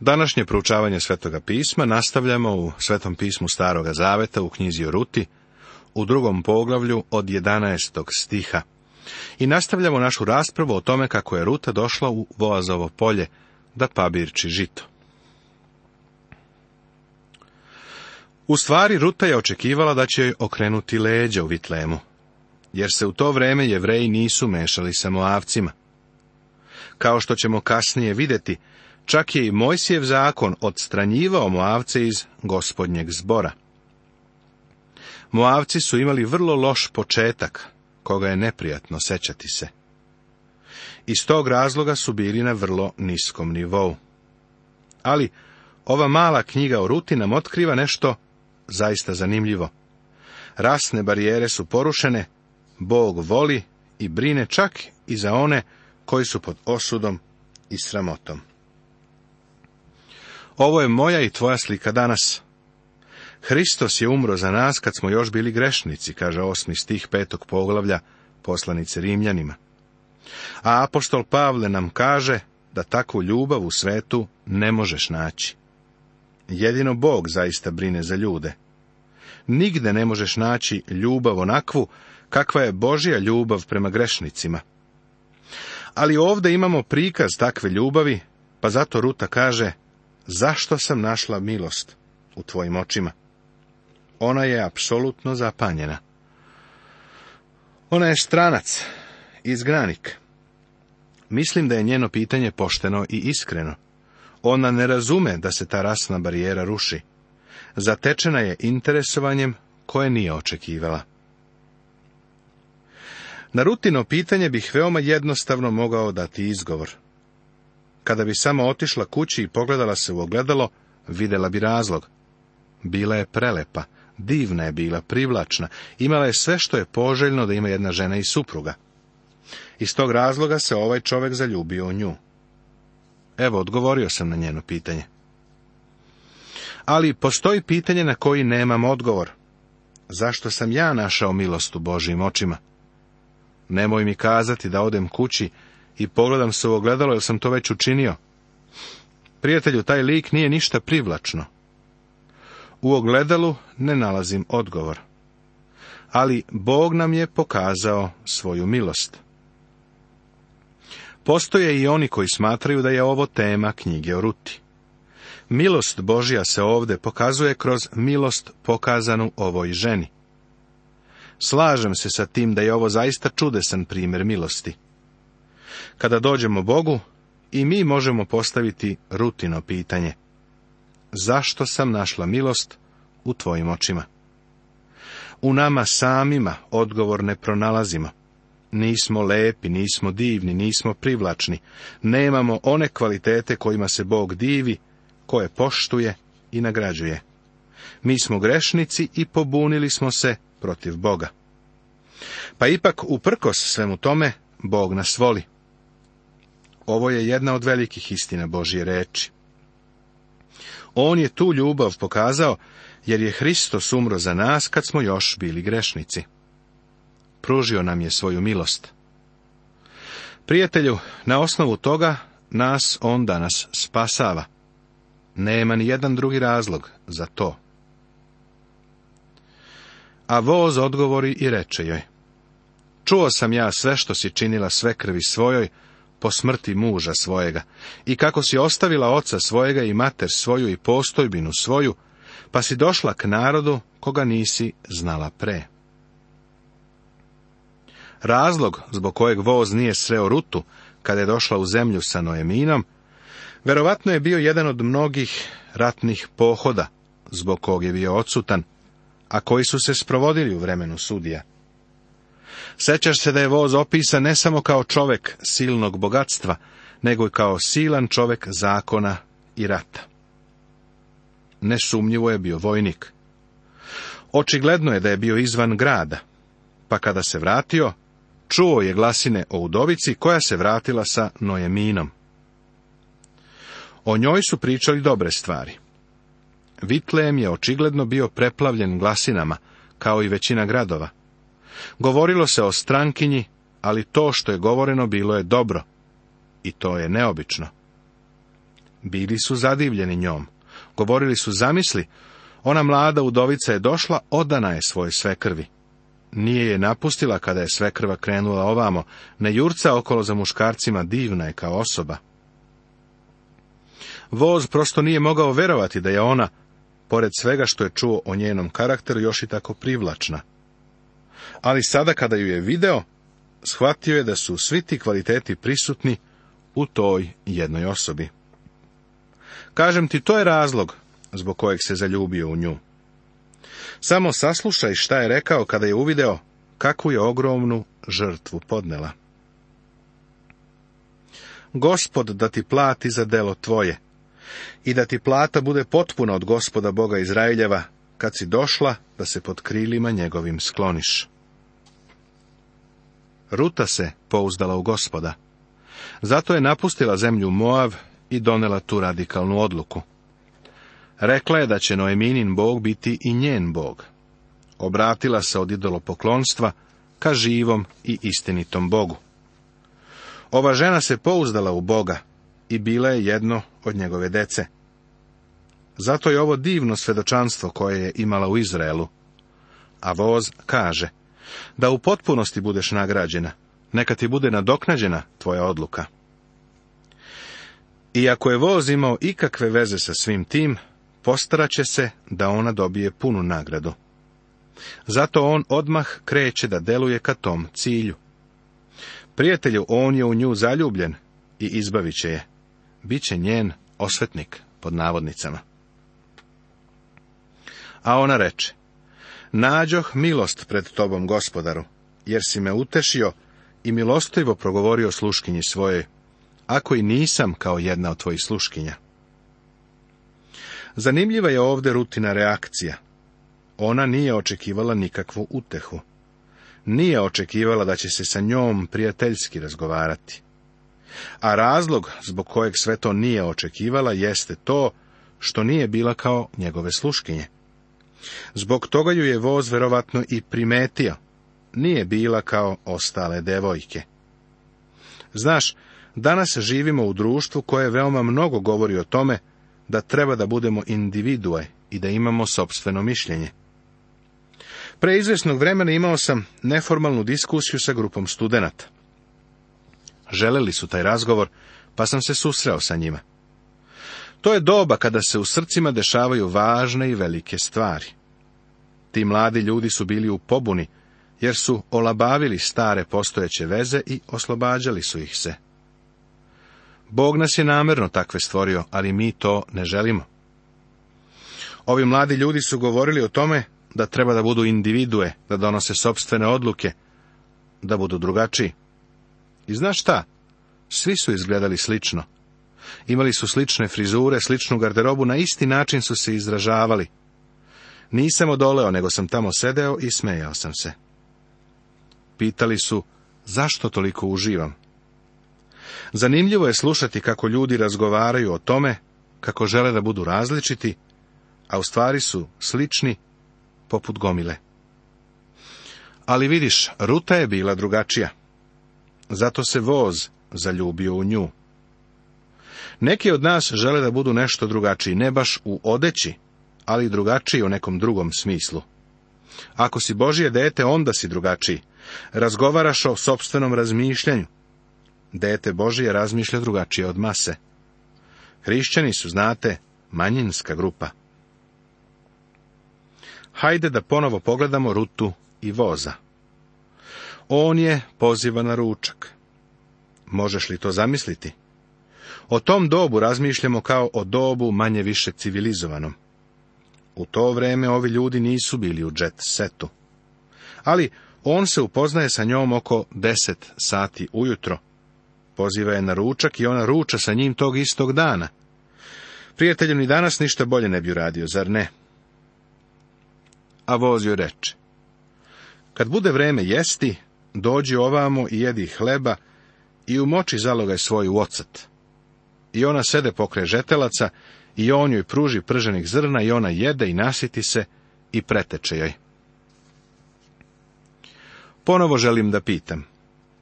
Današnje proučavanje Svetoga pisma nastavljamo u Svetom pismu Staroga Zaveta u knjizi o Ruti, u drugom poglavlju od 11. stiha. I nastavljamo našu raspravu o tome kako je Ruta došla u Voazovo polje da pabirči žito. U stvari Ruta je očekivala da će joj okrenuti leđa u Vitlemu, jer se u to vreme jevreji nisu mešali sa Moavcima. Kao što ćemo kasnije vidjeti, Čak je i Mojsijev zakon odstranjivao Moavce iz gospodnjeg zbora. Moavci su imali vrlo loš početak, koga je neprijatno sećati se. Iz tog razloga su bili na vrlo niskom nivou. Ali ova mala knjiga o Ruti nam otkriva nešto zaista zanimljivo. Rasne barijere su porušene, Bog voli i brine čak i za one koji su pod osudom i sramotom. Ovo je moja i tvoja slika danas. Hristos je umro za nas kad smo još bili grešnici, kaže osmi stih petog poglavlja poslanice Rimljanima. A apostol Pavle nam kaže da takvu ljubav u svetu ne možeš naći. Jedino Bog zaista brine za ljude. Nigde ne možeš naći ljubav onakvu kakva je Božja ljubav prema grešnicima. Ali ovdje imamo prikaz takve ljubavi, pa zato Ruta kaže, zašto sam našla milost u tvojim očima? Ona je apsolutno zapanjena. Ona je stranac, izgranik. Mislim da je njeno pitanje pošteno i iskreno. Ona ne razume da se ta rasna barijera ruši. Zatečena je interesovanjem koje nije očekivala. Na rutino pitanje bih veoma jednostavno mogao dati izgovor. Kada bi samo otišla kući i pogledala se u ogledalo, videla bi razlog. Bila je prelepa, divna je bila, privlačna, imala je sve što je poželjno da ima jedna žena i supruga. Iz tog razloga se ovaj čovek zaljubio u nju. Evo, odgovorio sam na njeno pitanje. Ali postoji pitanje na koji nemam odgovor. Zašto sam ja našao milost u Božim očima? Nemoj mi kazati da odem kući i pogledam se u ogledalo jer sam to već učinio. Prijatelju, taj lik nije ništa privlačno. U ogledalu ne nalazim odgovor. Ali Bog nam je pokazao svoju milost. Postoje i oni koji smatraju da je ovo tema knjige o Ruti. Milost Božja se ovdje pokazuje kroz milost pokazanu ovoj ženi. Slažem se sa tim da je ovo zaista čudesan primjer milosti. Kada dođemo Bogu, i mi možemo postaviti rutino pitanje. Zašto sam našla milost u tvojim očima? U nama samima odgovor ne pronalazimo. Nismo lepi, nismo divni, nismo privlačni, nemamo one kvalitete kojima se Bog divi, koje poštuje i nagrađuje. Mi smo grešnici i pobunili smo se protiv Boga. Pa ipak, uprkos svemu tome, Bog nas voli. Ovo je jedna od velikih istina Božje reči. On je tu ljubav pokazao, jer je Hristos umro za nas kad smo još bili grešnici. Pružio nam je svoju milost. Prijatelju, na osnovu toga nas on danas spasava. Nema ni jedan drugi razlog za to. A voz odgovori i reče joj. Čuo sam ja sve što si činila sve krvi svojoj, po smrti muža svojega, i kako si ostavila oca svojega i mater svoju i postojbinu svoju, pa si došla k narodu koga nisi znala pre. Razlog zbog kojeg voz nije sreo rutu kada je došla u zemlju sa Noeminom, verovatno je bio jedan od mnogih ratnih pohoda, zbog kog je bio odsutan, a koji su se sprovodili u vremenu sudija. Sećaš se da je voz opisan ne samo kao čovek silnog bogatstva, nego i kao silan čovek zakona i rata. Nesumnjivo je bio vojnik. Očigledno je da je bio izvan grada, pa kada se vratio, čuo je glasine o udovici koja se vratila sa Nojeminom. O njoj su pričali dobre stvari. Vitlejem je očigledno bio preplavljen glasinama, kao i većina gradova. Govorilo se o strankinji, ali to što je govoreno bilo je dobro. I to je neobično. Bili su zadivljeni njom. Govorili su, zamisli, ona mlada udovica je došla, odana je svoj svekrvi. Nije je napustila kada je svekrva krenula ovamo, ne jurca okolo za muškarcima, divna je kao osoba. Voz prosto nije mogao verovati da je ona, pored svega što je čuo o njenom karakteru, još i tako privlačna ali sada kada ju je video, shvatio je da su svi ti kvaliteti prisutni u toj jednoj osobi. Kažem ti, to je razlog zbog kojeg se zaljubio u nju. Samo saslušaj šta je rekao kada je uvideo kakvu je ogromnu žrtvu podnela. Gospod da ti plati za delo tvoje i da ti plata bude potpuna od gospoda Boga Izraeljeva, kad si došla, da se pod krilima njegovim skloniš. Ruta se pouzdala u gospoda. Zato je napustila zemlju Moav i donela tu radikalnu odluku. Rekla je da će Noeminin bog biti i njen bog. Obratila se od idolopoklonstva ka živom i istinitom bogu. Ova žena se pouzdala u boga i bila je jedno od njegove dece. Zato je ovo divno svedočanstvo koje je imala u Izraelu. A voz kaže, da u potpunosti budeš nagrađena, neka ti bude nadoknađena tvoja odluka. Iako je voz imao ikakve veze sa svim tim, postaraće se da ona dobije punu nagradu. Zato on odmah kreće da deluje ka tom cilju. Prijatelju, on je u nju zaljubljen i izbavit će je. Biće njen osvetnik pod navodnicama. A ona reče, nađoh milost pred tobom, gospodaru, jer si me utešio i milostivo progovorio sluškinji svoje, ako i nisam kao jedna od tvojih sluškinja. Zanimljiva je ovdje rutina reakcija. Ona nije očekivala nikakvu utehu. Nije očekivala da će se sa njom prijateljski razgovarati. A razlog zbog kojeg sve to nije očekivala jeste to što nije bila kao njegove sluškinje. Zbog toga ju je voz verovatno i primetio. Nije bila kao ostale devojke. Znaš, danas živimo u društvu koje veoma mnogo govori o tome da treba da budemo individue i da imamo sobstveno mišljenje. Pre izvesnog vremena imao sam neformalnu diskusiju sa grupom studenata. Želeli su taj razgovor, pa sam se susreo sa njima. To je doba kada se u srcima dešavaju važne i velike stvari. Ti mladi ljudi su bili u pobuni, jer su olabavili stare postojeće veze i oslobađali su ih se. Bog nas je namerno takve stvorio, ali mi to ne želimo. Ovi mladi ljudi su govorili o tome da treba da budu individue, da donose sobstvene odluke, da budu drugačiji. I znaš šta? Svi su izgledali slično. Imali su slične frizure, sličnu garderobu, na isti način su se izražavali. Nisam odoleo, nego sam tamo sedeo i smejao sam se. Pitali su, zašto toliko uživam? Zanimljivo je slušati kako ljudi razgovaraju o tome, kako žele da budu različiti, a u stvari su slični, poput gomile. Ali vidiš, ruta je bila drugačija. Zato se voz zaljubio u nju. Neki od nas žele da budu nešto drugačiji, ne baš u odeći, ali drugačiji u nekom drugom smislu. Ako si Božije dete, onda si drugačiji. Razgovaraš o sobstvenom razmišljanju. Dete Božije razmišlja drugačije od mase. Hrišćani su, znate, manjinska grupa. Hajde da ponovo pogledamo rutu i voza. On je poziva na ručak. Možeš li to zamisliti? O tom dobu razmišljamo kao o dobu manje više civilizovanom. U to vrijeme ovi ljudi nisu bili u jet setu. Ali on se upoznaje sa njom oko deset sati ujutro. Poziva je na ručak i ona ruča sa njim tog istog dana. Prijateljem ni danas ništa bolje ne bi uradio, zar ne? A vozio reče. Kad bude vreme jesti, dođi ovamo i jedi hleba i umoči zalogaj svoj u ocet. I ona sede pokraj žetelaca, i on joj pruži prženih zrna, i ona jede i nasiti se, i preteče joj. Ponovo želim da pitam,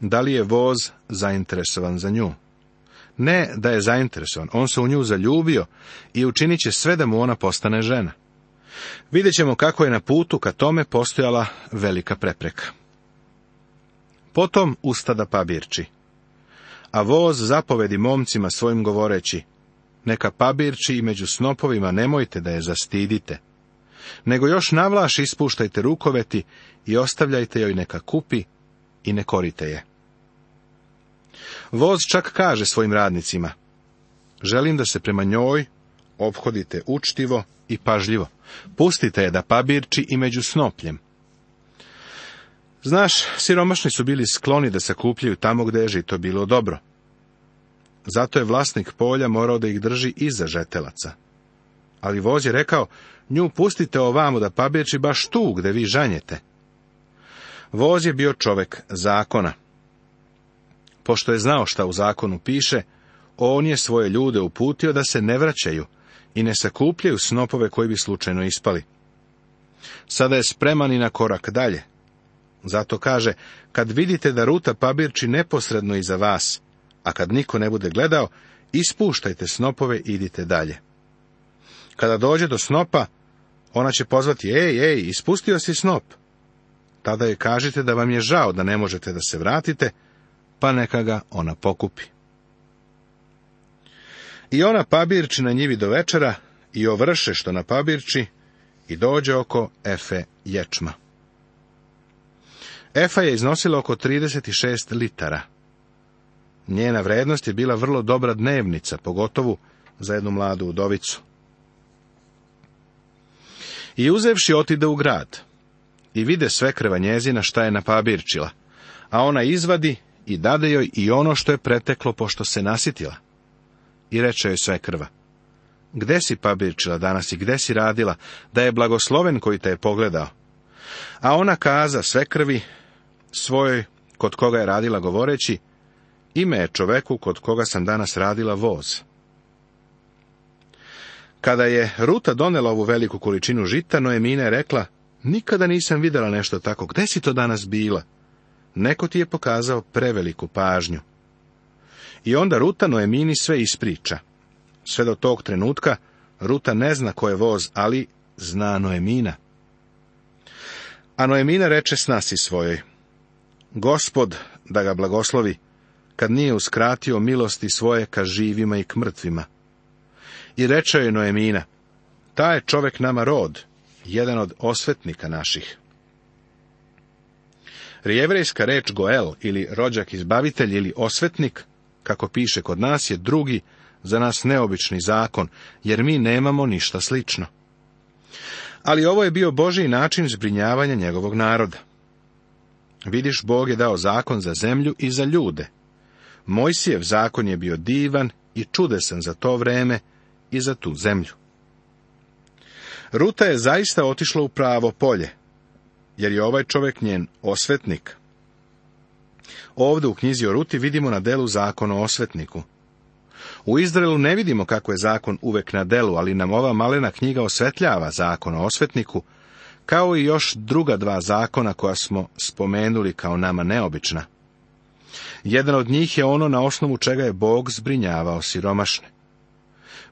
da li je voz zainteresovan za nju? Ne da je zainteresovan, on se u nju zaljubio i učinit će sve da mu ona postane žena. Vidjet ćemo kako je na putu ka tome postojala velika prepreka. Potom ustada pabirči a voz zapovedi momcima svojim govoreći, neka pabirči i među snopovima nemojte da je zastidite. Nego još navlaš ispuštajte rukoveti i ostavljajte joj neka kupi i ne korite je. Voz čak kaže svojim radnicima, želim da se prema njoj obhodite učtivo i pažljivo. Pustite je da pabirči i među snopljem, Znaš, siromašni su bili skloni da se kupljaju tamo gdje je žito bilo dobro. Zato je vlasnik polja morao da ih drži iza žetelaca. Ali voz je rekao, nju pustite ovamo da pabječi baš tu gde vi žanjete. Voz je bio čovek zakona. Pošto je znao šta u zakonu piše, on je svoje ljude uputio da se ne vraćaju i ne sakupljaju snopove koji bi slučajno ispali. Sada je spreman i na korak dalje, zato kaže, kad vidite da ruta pabirči neposredno iza vas, a kad niko ne bude gledao, ispuštajte snopove i idite dalje. Kada dođe do snopa, ona će pozvati, ej, ej, ispustio si snop. Tada joj kažite da vam je žao da ne možete da se vratite, pa neka ga ona pokupi. I ona pabirči na njivi do večera, i ovrše što na pabirči, i dođe oko Efe ječma. Efa je iznosila oko 36 litara. Njena vrednost je bila vrlo dobra dnevnica, pogotovo za jednu mladu udovicu. I uzevši otide u grad i vide svekrva njezina šta je napabirčila, a ona izvadi i dade joj i ono što je preteklo pošto se nasitila. I reče joj svekrva, gde si pabirčila danas i gde si radila, da je blagosloven koji te je pogledao? A ona kaza svekrvi, svojoj kod koga je radila govoreći, ime je čoveku kod koga sam danas radila voz. Kada je Ruta donela ovu veliku količinu žita, Noemina je rekla, nikada nisam vidjela nešto tako, gde si to danas bila? Neko ti je pokazao preveliku pažnju. I onda Ruta Noemini sve ispriča. Sve do tog trenutka Ruta ne zna ko je voz, ali zna Noemina. A Noemina reče snasi svojoj, Gospod, da ga blagoslovi, kad nije uskratio milosti svoje ka živima i k mrtvima. I reče je Noemina, ta je čovek nama rod, jedan od osvetnika naših. Rijevrejska reč goel ili rođak izbavitelj ili osvetnik, kako piše kod nas, je drugi za nas neobični zakon, jer mi nemamo ništa slično. Ali ovo je bio Božiji način zbrinjavanja njegovog naroda. Vidiš, Bog je dao zakon za zemlju i za ljude. Mojsijev zakon je bio divan i čudesan za to vreme i za tu zemlju. Ruta je zaista otišla u pravo polje, jer je ovaj čovjek njen osvetnik. Ovdje u knjizi o Ruti vidimo na delu zakon o osvetniku. U Izraelu ne vidimo kako je zakon uvek na delu, ali nam ova malena knjiga osvetljava zakon o osvetniku, kao i još druga dva zakona koja smo spomenuli kao nama neobična. Jedan od njih je ono na osnovu čega je Bog zbrinjavao siromašne.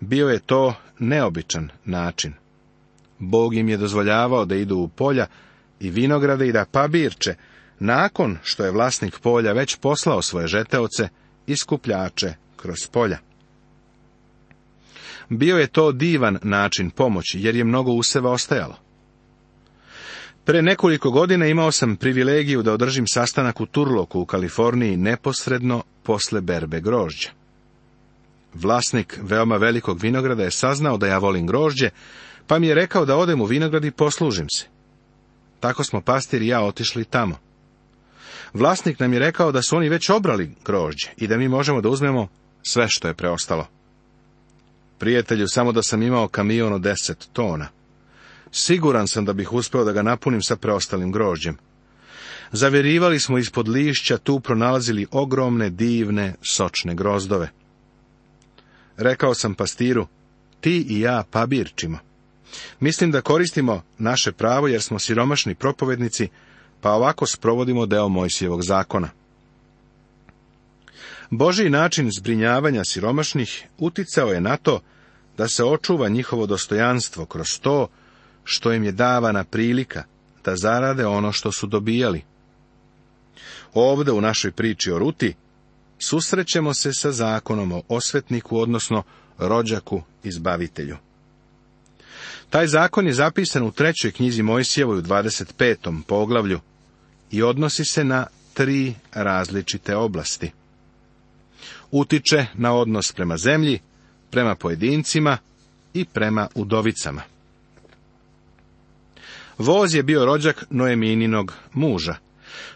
Bio je to neobičan način. Bog im je dozvoljavao da idu u polja i vinograde i da pabirče, nakon što je vlasnik polja već poslao svoje žeteoce i skupljače kroz polja. Bio je to divan način pomoći, jer je mnogo useva ostajalo. Pre nekoliko godina imao sam privilegiju da održim sastanak u Turloku u Kaliforniji neposredno posle berbe grožđa. Vlasnik veoma velikog vinograda je saznao da ja volim grožđe, pa mi je rekao da odem u vinograd i poslužim se. Tako smo pastir i ja otišli tamo. Vlasnik nam je rekao da su oni već obrali grožđe i da mi možemo da uzmemo sve što je preostalo. Prijatelju, samo da sam imao kamion od deset tona. Siguran sam da bih uspio da ga napunim sa preostalim grožđem. Zavjerivali smo ispod lišća, tu pronalazili ogromne, divne, sočne grozdove. Rekao sam pastiru, ti i ja pabirčimo. Mislim da koristimo naše pravo jer smo siromašni propovednici, pa ovako sprovodimo deo Mojsijevog zakona. Božiji način zbrinjavanja siromašnih uticao je na to da se očuva njihovo dostojanstvo kroz to što im je davana prilika da zarade ono što su dobijali. Ovdje u našoj priči o Ruti susrećemo se sa zakonom o osvetniku, odnosno rođaku izbavitelju. Taj zakon je zapisan u trećoj knjizi Mojsijevoj u 25. poglavlju i odnosi se na tri različite oblasti. Utiče na odnos prema zemlji, prema pojedincima i prema udovicama. Voz je bio rođak Noemininog muža,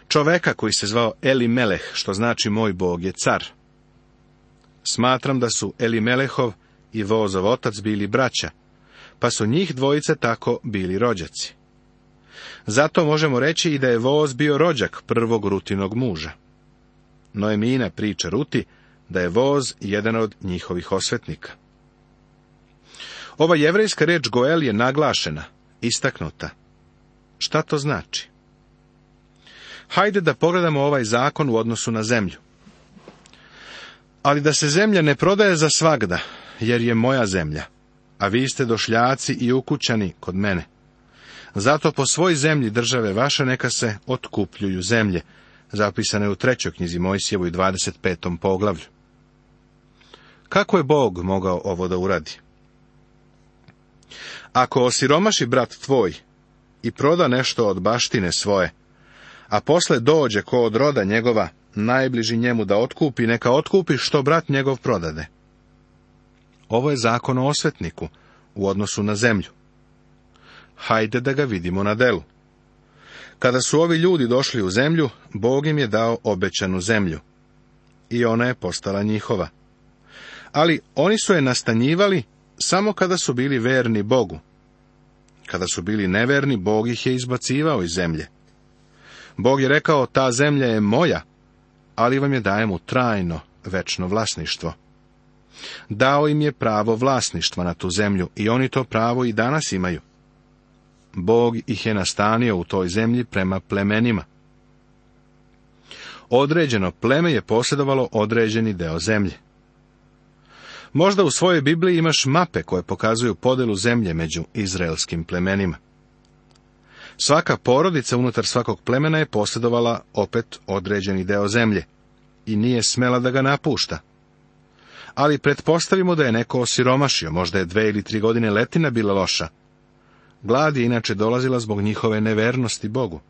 čoveka koji se zvao Elimeleh, što znači moj bog je car. Smatram da su Elimelehov i Vozov otac bili braća, pa su njih dvojice tako bili rođaci. Zato možemo reći i da je Voz bio rođak prvog Rutinog muža. Noemina priča Ruti da je Voz jedan od njihovih osvetnika. Ova jevrejska reč Goel je naglašena, istaknuta, Šta to znači? Hajde da pogledamo ovaj zakon u odnosu na zemlju. Ali da se zemlja ne prodaje za svagda, jer je moja zemlja, a vi ste došljaci i ukućani kod mene. Zato po svoj zemlji države vaše neka se otkupljuju zemlje, zapisane u trećoj knjizi Mojsijevu i 25. poglavlju. Kako je Bog mogao ovo da uradi? Ako osiromaši brat tvoj i proda nešto od baštine svoje, a posle dođe ko od roda njegova, najbliži njemu da otkupi, neka otkupi što brat njegov prodade. Ovo je zakon o osvetniku u odnosu na zemlju. Hajde da ga vidimo na delu. Kada su ovi ljudi došli u zemlju, Bog im je dao obećanu zemlju. I ona je postala njihova. Ali oni su je nastanjivali samo kada su bili verni Bogu, kada su bili neverni, Bog ih je izbacivao iz zemlje. Bog je rekao, ta zemlja je moja, ali vam je dajem u trajno, večno vlasništvo. Dao im je pravo vlasništva na tu zemlju i oni to pravo i danas imaju. Bog ih je nastanio u toj zemlji prema plemenima. Određeno pleme je posjedovalo određeni deo zemlje. Možda u svojoj Bibliji imaš mape koje pokazuju podelu zemlje među izraelskim plemenima. Svaka porodica unutar svakog plemena je posjedovala opet određeni deo zemlje i nije smela da ga napušta. Ali pretpostavimo da je neko osiromašio, možda je dve ili tri godine letina bila loša. Glad je inače dolazila zbog njihove nevernosti Bogu.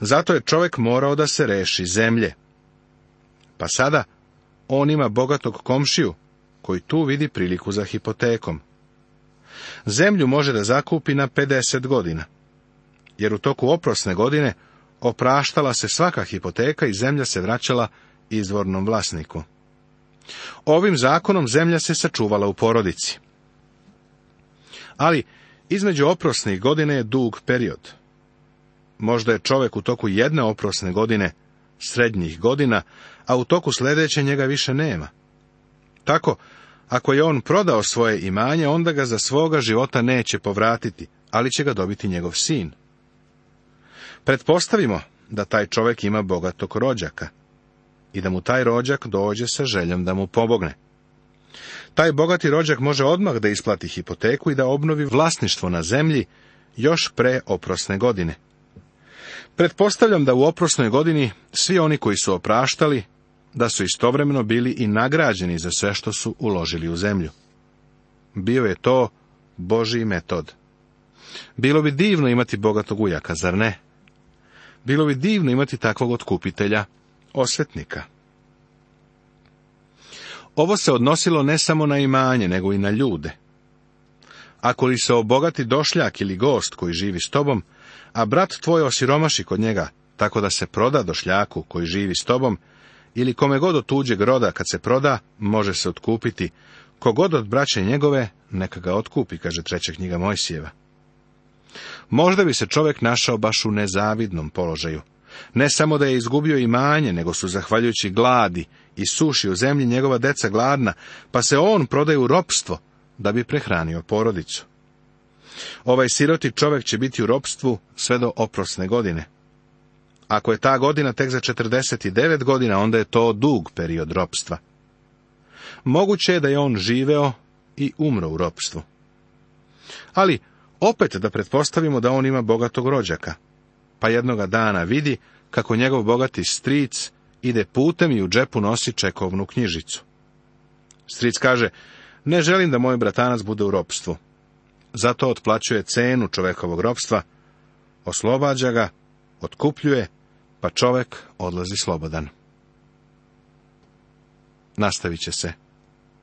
Zato je čovjek morao da se reši zemlje. Pa sada, on ima bogatog komšiju, koji tu vidi priliku za hipotekom. Zemlju može da zakupi na 50 godina, jer u toku oprosne godine opraštala se svaka hipoteka i zemlja se vraćala izvornom vlasniku. Ovim zakonom zemlja se sačuvala u porodici. Ali između oprosnih godine je dug period. Možda je čovjek u toku jedne oprosne godine, srednjih godina, a u toku sljedeće njega više nema. Tako, ako je on prodao svoje imanje, onda ga za svoga života neće povratiti, ali će ga dobiti njegov sin. Pretpostavimo da taj čovjek ima bogatog rođaka i da mu taj rođak dođe sa željom da mu pobogne. Taj bogati rođak može odmah da isplati hipoteku i da obnovi vlasništvo na zemlji još pre oprosne godine. Pretpostavljam da u oprosnoj godini svi oni koji su opraštali da su istovremeno bili i nagrađeni za sve što su uložili u zemlju. Bio je to božji metod. Bilo bi divno imati bogatog ujaka, zar ne? Bilo bi divno imati takvog otkupitelja, osvetnika. Ovo se odnosilo ne samo na imanje, nego i na ljude. Ako li se obogati došljak ili gost koji živi s tobom, a brat tvoj osiromaši kod njega, tako da se proda došljaku koji živi s tobom, ili kome god od tuđeg roda kad se proda, može se otkupiti. Kogod od braće njegove, neka ga otkupi, kaže treća knjiga Mojsijeva. Možda bi se čovjek našao baš u nezavidnom položaju. Ne samo da je izgubio imanje, nego su zahvaljujući gladi i suši u zemlji njegova deca gladna, pa se on prodaje u ropstvo da bi prehranio porodicu. Ovaj siroti čovjek će biti u ropstvu sve do oprosne godine. Ako je ta godina tek za 49 godina, onda je to dug period ropstva. Moguće je da je on živeo i umro u ropstvu. Ali, opet da pretpostavimo da on ima bogatog rođaka, pa jednoga dana vidi kako njegov bogati stric ide putem i u džepu nosi čekovnu knjižicu. Stric kaže, ne želim da moj bratanac bude u ropstvu. Zato otplaćuje cenu čovekovog ropstva, oslobađa ga, otkupljuje pa čovek odlazi slobodan. Nastavit će se